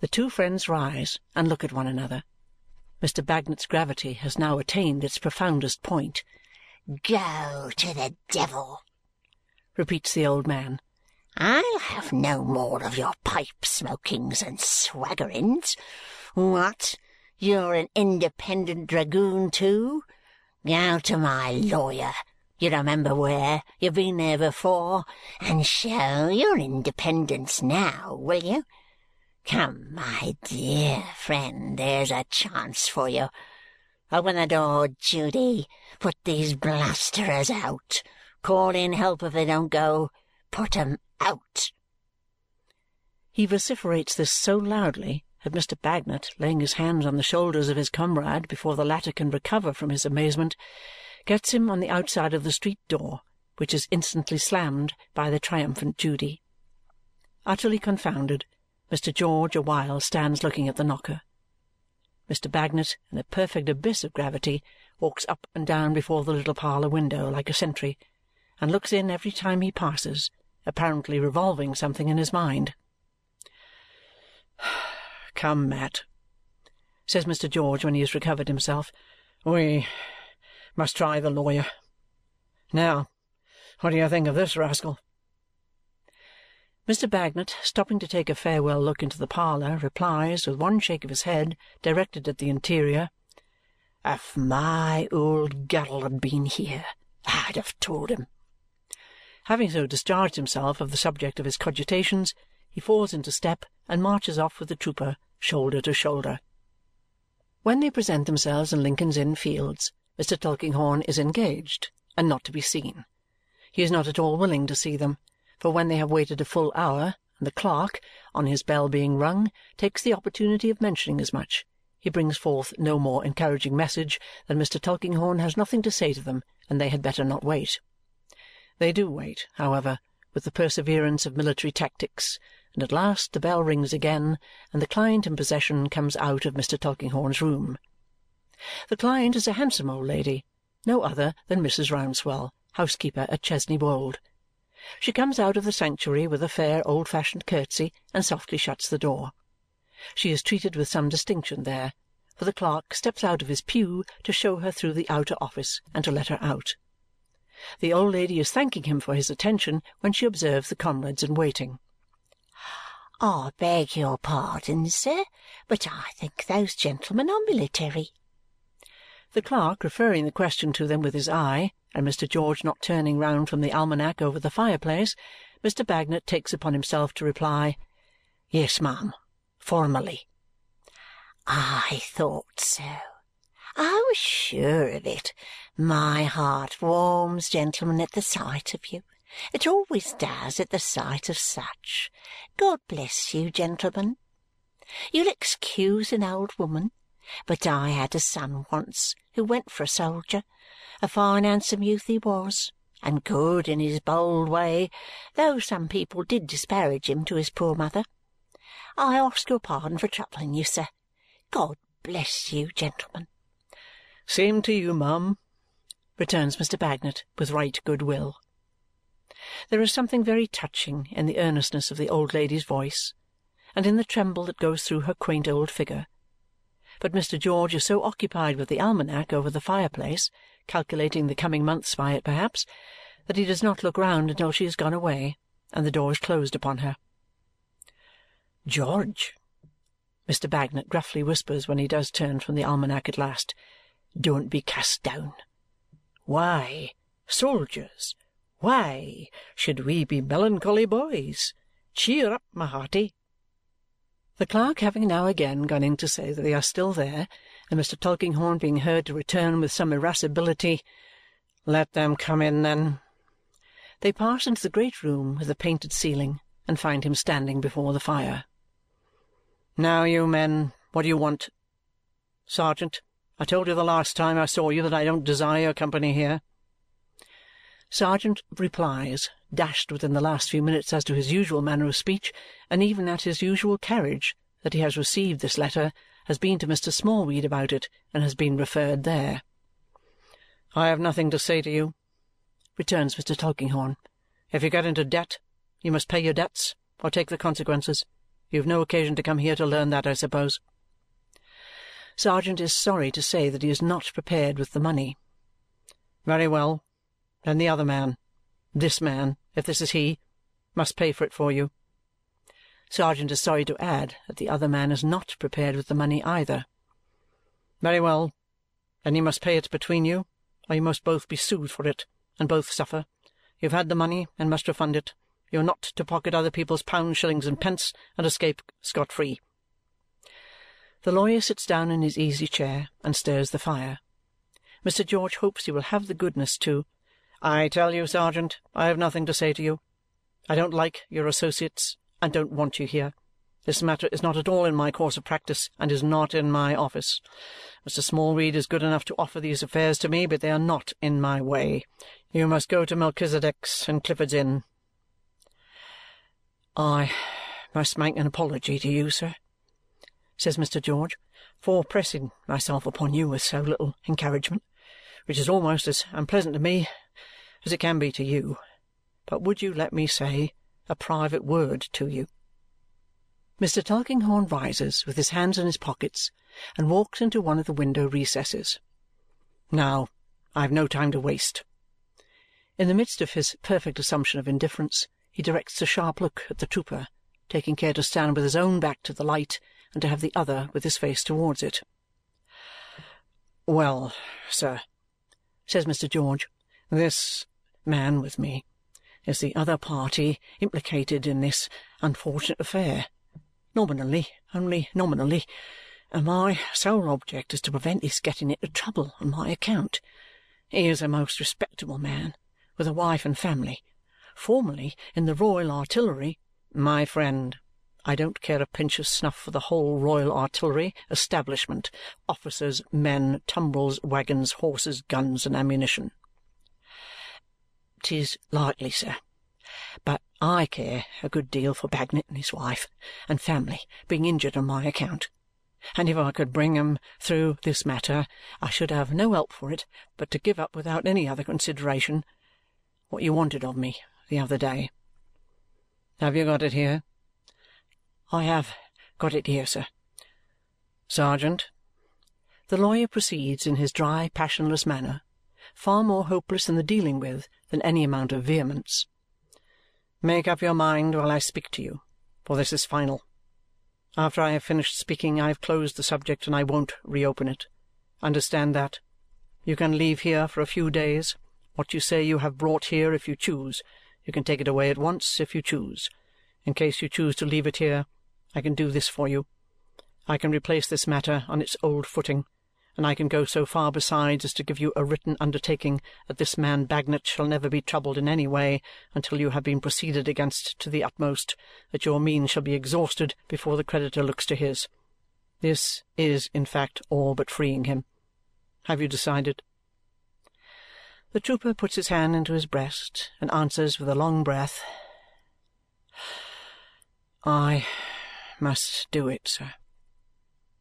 The two friends rise and look at one another. Mr. Bagnet's gravity has now attained its profoundest point. "Go to the devil!" repeats the old man. "I'll have no more of your pipe-smokings and swaggerings. What! You're an independent dragoon too? Go to my lawyer you remember where you've been there before and show your independence now, will you? Come, my dear friend, there's a chance for you. Open the door, Judy. Put these blusterers out. Call in help if they don't go. Put 'em out. He vociferates this so loudly that Mr. Bagnet, laying his hands on the shoulders of his comrade before the latter can recover from his amazement, gets him on the outside of the street door, which is instantly slammed by the triumphant Judy. Utterly confounded, Mr. George a while stands looking at the knocker. Mr. Bagnet, in a perfect abyss of gravity, walks up and down before the little parlour window like a sentry and looks in every time he passes, apparently revolving something in his mind. "Come, Mat," says Mr. George when he has recovered himself. "We must try the lawyer. Now, what do you think of this rascal?" Mr. Bagnet, stopping to take a farewell look into the parlour, replies, with one shake of his head directed at the interior, "If my old girl had been here, I'd have told him." Having so discharged himself of the subject of his cogitations, he falls into step and marches off with the trooper, shoulder to shoulder. When they present themselves in Lincoln's Inn Fields, Mr. Tulkinghorn is engaged and not to be seen. He is not at all willing to see them, for when they have waited a full hour, and the clerk, on his bell being rung, takes the opportunity of mentioning as much, he brings forth no more encouraging message than Mr. Tulkinghorn has nothing to say to them and they had better not wait. They do wait, however, with the perseverance of military tactics, and at last the bell rings again, and the client in possession comes out of Mr. Tulkinghorn's room. The client is a handsome old lady, no other than Mrs. Rouncewell, housekeeper at Chesney Wold. She comes out of the sanctuary with a fair old-fashioned curtsy and softly shuts the door. She is treated with some distinction there, for the clerk steps out of his pew to show her through the outer office and to let her out. The old lady is thanking him for his attention when she observes the comrades in waiting. "I beg your pardon, sir, but I think those gentlemen are military. The clerk referring the question to them with his eye, and Mr. George not turning round from the almanac over the fireplace, Mr. Bagnet takes upon himself to reply, "Yes, ma'am, formerly." "I thought so. I was sure of it. My heart warms, gentlemen, at the sight of you. It always does at the sight of such. God bless you, gentlemen. You'll excuse an old woman. But I had a son once who went for a soldier. A fine handsome youth he was, and good in his bold way, though some people did disparage him to his poor mother. I ask your pardon for troubling you, sir. God bless you, gentlemen. Same to you, ma'am, returns Mr. Bagnet with right good will. There is something very touching in the earnestness of the old lady's voice and in the tremble that goes through her quaint old figure but Mr. George is so occupied with the almanac over the fireplace, calculating the coming months by it perhaps, that he does not look round until she has gone away and the door is closed upon her. "George," Mr. Bagnet gruffly whispers when he does turn from the almanac at last, "don't be cast down. Why, soldiers, why should we be melancholy boys? Cheer up, my hearty! The clerk having now again gone in to say that they are still there, and Mr. Tulkinghorn being heard to return with some irascibility, "Let them come in, then," they pass into the great room with the painted ceiling and find him standing before the fire. "Now, you men, what do you want? Sergeant, I told you the last time I saw you that I don't desire your company here." Sergeant replies, dashed within the last few minutes as to his usual manner of speech and even at his usual carriage, that he has received this letter, has been to Mr. Smallweed about it, and has been referred there. "I have nothing to say to you," returns Mr. Tulkinghorn. "If you get into debt, you must pay your debts or take the consequences. You have no occasion to come here to learn that, I suppose?" Sergeant is sorry to say that he is not prepared with the money. "Very well. Then the other man this man, if this is he must pay for it for you." Sergeant is sorry to add that the other man is not prepared with the money either. "Very well. Then you must pay it between you, or you must both be sued for it, and both suffer. You have had the money, and must refund it. You are not to pocket other people's pounds, shillings, and pence, and escape scot free." The lawyer sits down in his easy chair and stirs the fire. Mr. George hopes he will have the goodness to "I tell you, sergeant, I have nothing to say to you. I don't like your associates, and don't want you here. This matter is not at all in my course of practice, and is not in my office. Mr. Smallweed is good enough to offer these affairs to me, but they are not in my way. You must go to Melchisedech's and Clifford's Inn. "I must make an apology to you, sir," says Mr. George, "for pressing myself upon you with so little encouragement, which is almost as unpleasant to me as it can be to you. But would you let me say a private word to you?" Mr. Tulkinghorn rises with his hands in his pockets and walks into one of the window recesses. "Now, I have no time to waste." In the midst of his perfect assumption of indifference he directs a sharp look at the trooper, taking care to stand with his own back to the light and to have the other with his face towards it. "Well, sir," says Mr. George, "this man with me is the other party implicated in this unfortunate affair. Nominally, only nominally, and my sole object is to prevent his getting into trouble on my account. He is a most respectable man, with a wife and family formerly in the Royal Artillery "My friend, I don't care a pinch of snuff for the whole Royal Artillery establishment officers, men, tumbrils, waggons, horses, guns, and ammunition." "'Tis likely, sir. But I care a good deal for Bagnet and his wife and family being injured on my account, and if I could bring 'em through this matter I should have no help for it but to give up without any other consideration what you wanted of me the other day. Have you got it here?" "I have got it here, sir." "Sergeant," the lawyer proceeds in his dry, passionless manner, far more hopeless in the dealing with than any amount of vehemence, "make up your mind while I speak to you, for this is final. After I have finished speaking I have closed the subject and I won't reopen it. Understand that. You can leave here for a few days what you say you have brought here if you choose. You can take it away at once if you choose. In case you choose to leave it here, I can do this for you. I can replace this matter on its old footing, and I can go so far besides as to give you a written undertaking that this man Bagnet shall never be troubled in any way until you have been proceeded against to the utmost, that your means shall be exhausted before the creditor looks to his. This is, in fact, all but freeing him. Have you decided? The trooper puts his hand into his breast and answers with a long breath, "I must do it, sir."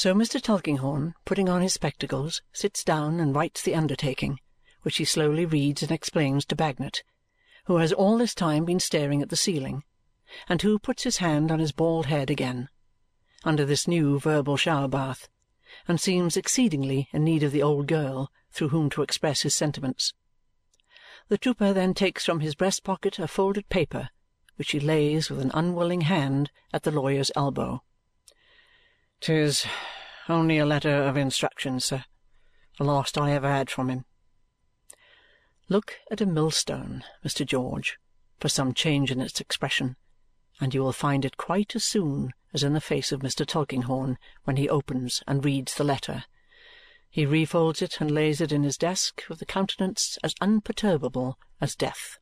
So Mr. Tulkinghorn, putting on his spectacles, sits down and writes the undertaking, which he slowly reads and explains to Bagnet, who has all this time been staring at the ceiling and who puts his hand on his bald head again, under this new verbal shower bath, and seems exceedingly in need of the old girl through whom to express his sentiments. The trooper then takes from his breast pocket a folded paper, which he lays with an unwilling hand at the lawyer's elbow. "'Tis only a letter of instructions, sir. The last I ever had from him." Look at a millstone, Mr. George, for some change in its expression, and you will find it quite as soon as in the face of Mr. Tulkinghorn when he opens and reads the letter. He refolds it and lays it in his desk with a countenance as unperturbable as death.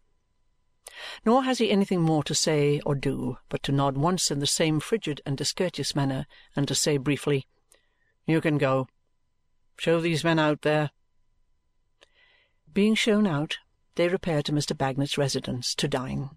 Nor has he anything more to say or do but to nod once in the same frigid and discourteous manner and to say briefly, "You can go. Show these men out there." Being shown out, they repair to Mr. Bagnet's residence to dine.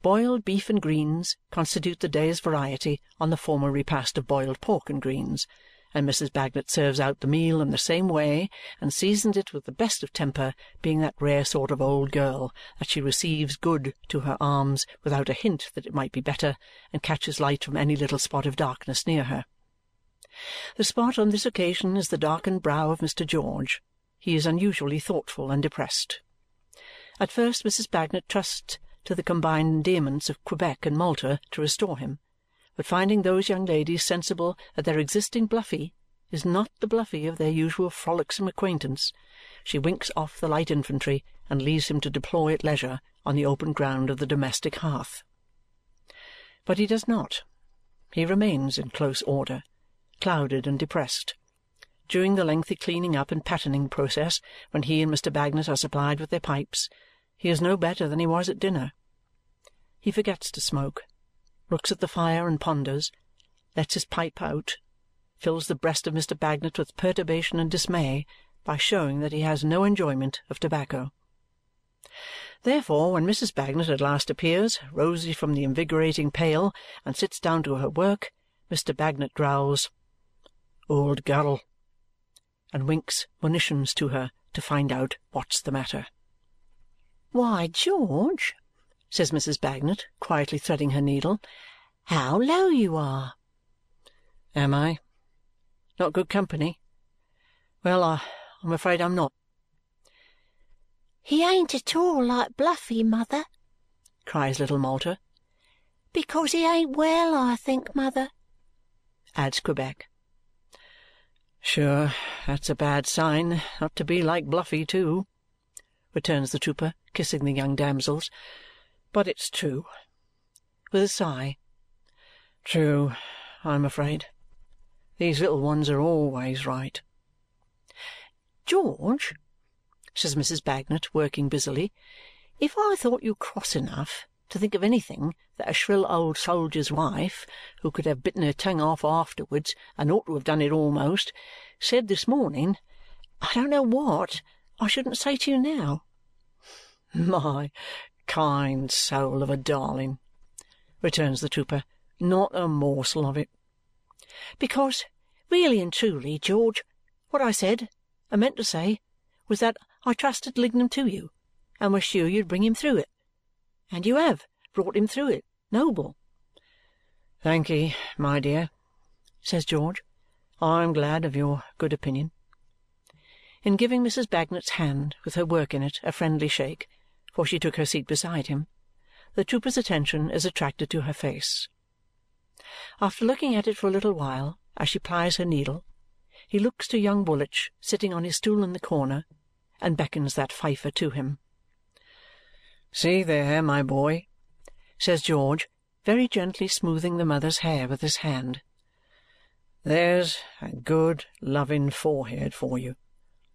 Boiled beef and greens constitute the day's variety on the former repast of boiled pork and greens and Mrs. Bagnet serves out the meal in the same way and seasons it with the best of temper, being that rare sort of old girl that she receives good to her arms without a hint that it might be better and catches light from any little spot of darkness near her. The spot on this occasion is the darkened brow of Mr. George. He is unusually thoughtful and depressed. At first Mrs. Bagnet trusts to the combined endearments of Quebec and Malta to restore him but finding those young ladies sensible that their existing Bluffy is not the Bluffy of their usual frolicsome acquaintance, she winks off the light infantry and leaves him to deploy at leisure on the open ground of the domestic hearth. But he does not. He remains in close order, clouded and depressed. During the lengthy cleaning up and patterning process, when he and Mr. Bagnet are supplied with their pipes, he is no better than he was at dinner. He forgets to smoke looks at the fire and ponders, lets his pipe out, fills the breast of Mr. Bagnet with perturbation and dismay by showing that he has no enjoyment of tobacco. Therefore, when Mrs. Bagnet at last appears, rosy from the invigorating pail, and sits down to her work, Mr. Bagnet growls, "Old girl!" and winks monitions to her to find out what's the matter. "Why, George!" Says Mrs. Bagnet, quietly threading her needle. "How low you are!" Am I? Not good company? Well, I, I'm afraid I'm not. "He ain't at all like Bluffy, mother," cries little Malta. "Because he ain't well, I think, mother," adds Quebec. Sure, that's a bad sign, not to be like Bluffy too, returns the trooper, kissing the young damsels. But it's true. With a sigh. True, I'm afraid. These little ones are always right. "George," says Mrs. Bagnet, working busily, "if I thought you cross enough to think of anything that a shrill old soldier's wife, who could have bitten her tongue off afterwards and ought to have done it almost, said this morning, I don't know what I shouldn't say to you now." My kind soul of a darling!" returns the trooper. "Not a morsel of it." "Because, really and truly, George, what I said and meant to say was that I trusted Lignum to you and was sure you'd bring him through it. And you have brought him through it, noble." "Thankye, my dear," says George. "I am glad of your good opinion." In giving Mrs. Bagnet's hand, with her work in it, a friendly shake for she took her seat beside him, the trooper's attention is attracted to her face. After looking at it for a little while as she plies her needle, he looks to young Woolwich sitting on his stool in the corner and beckons that fifer to him. "See there, my boy," says George, very gently smoothing the mother's hair with his hand. "There's a good loving forehead for you,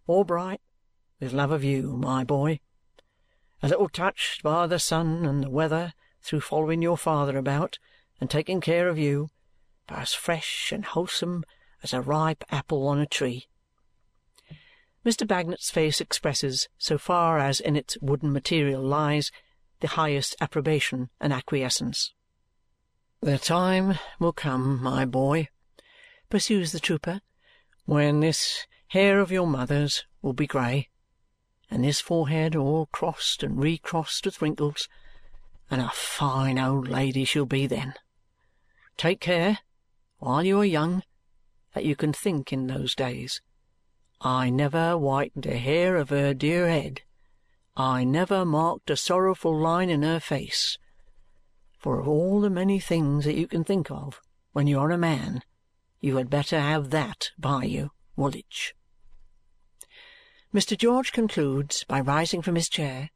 all bright with love of you, my boy a little touched by the sun and the weather through following your father about and taking care of you, but as fresh and wholesome as a ripe apple on a tree." Mr. Bagnet's face expresses, so far as in its wooden material lies, the highest approbation and acquiescence. "The time will come, my boy," pursues the trooper, "when this hair of your mother's will be grey and this forehead all crossed and recrossed with wrinkles, and a fine old lady she'll be then. Take care, while you are young, that you can think in those days. I never whitened a hair of her dear head. I never marked a sorrowful line in her face. For of all the many things that you can think of when you are a man, you had better have that by you, Woolwich. Mr. George concludes by rising from his chair,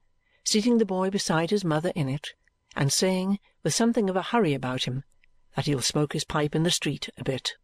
seating the boy beside his mother in it, and saying, with something of a hurry about him, that he'll smoke his pipe in the street a bit.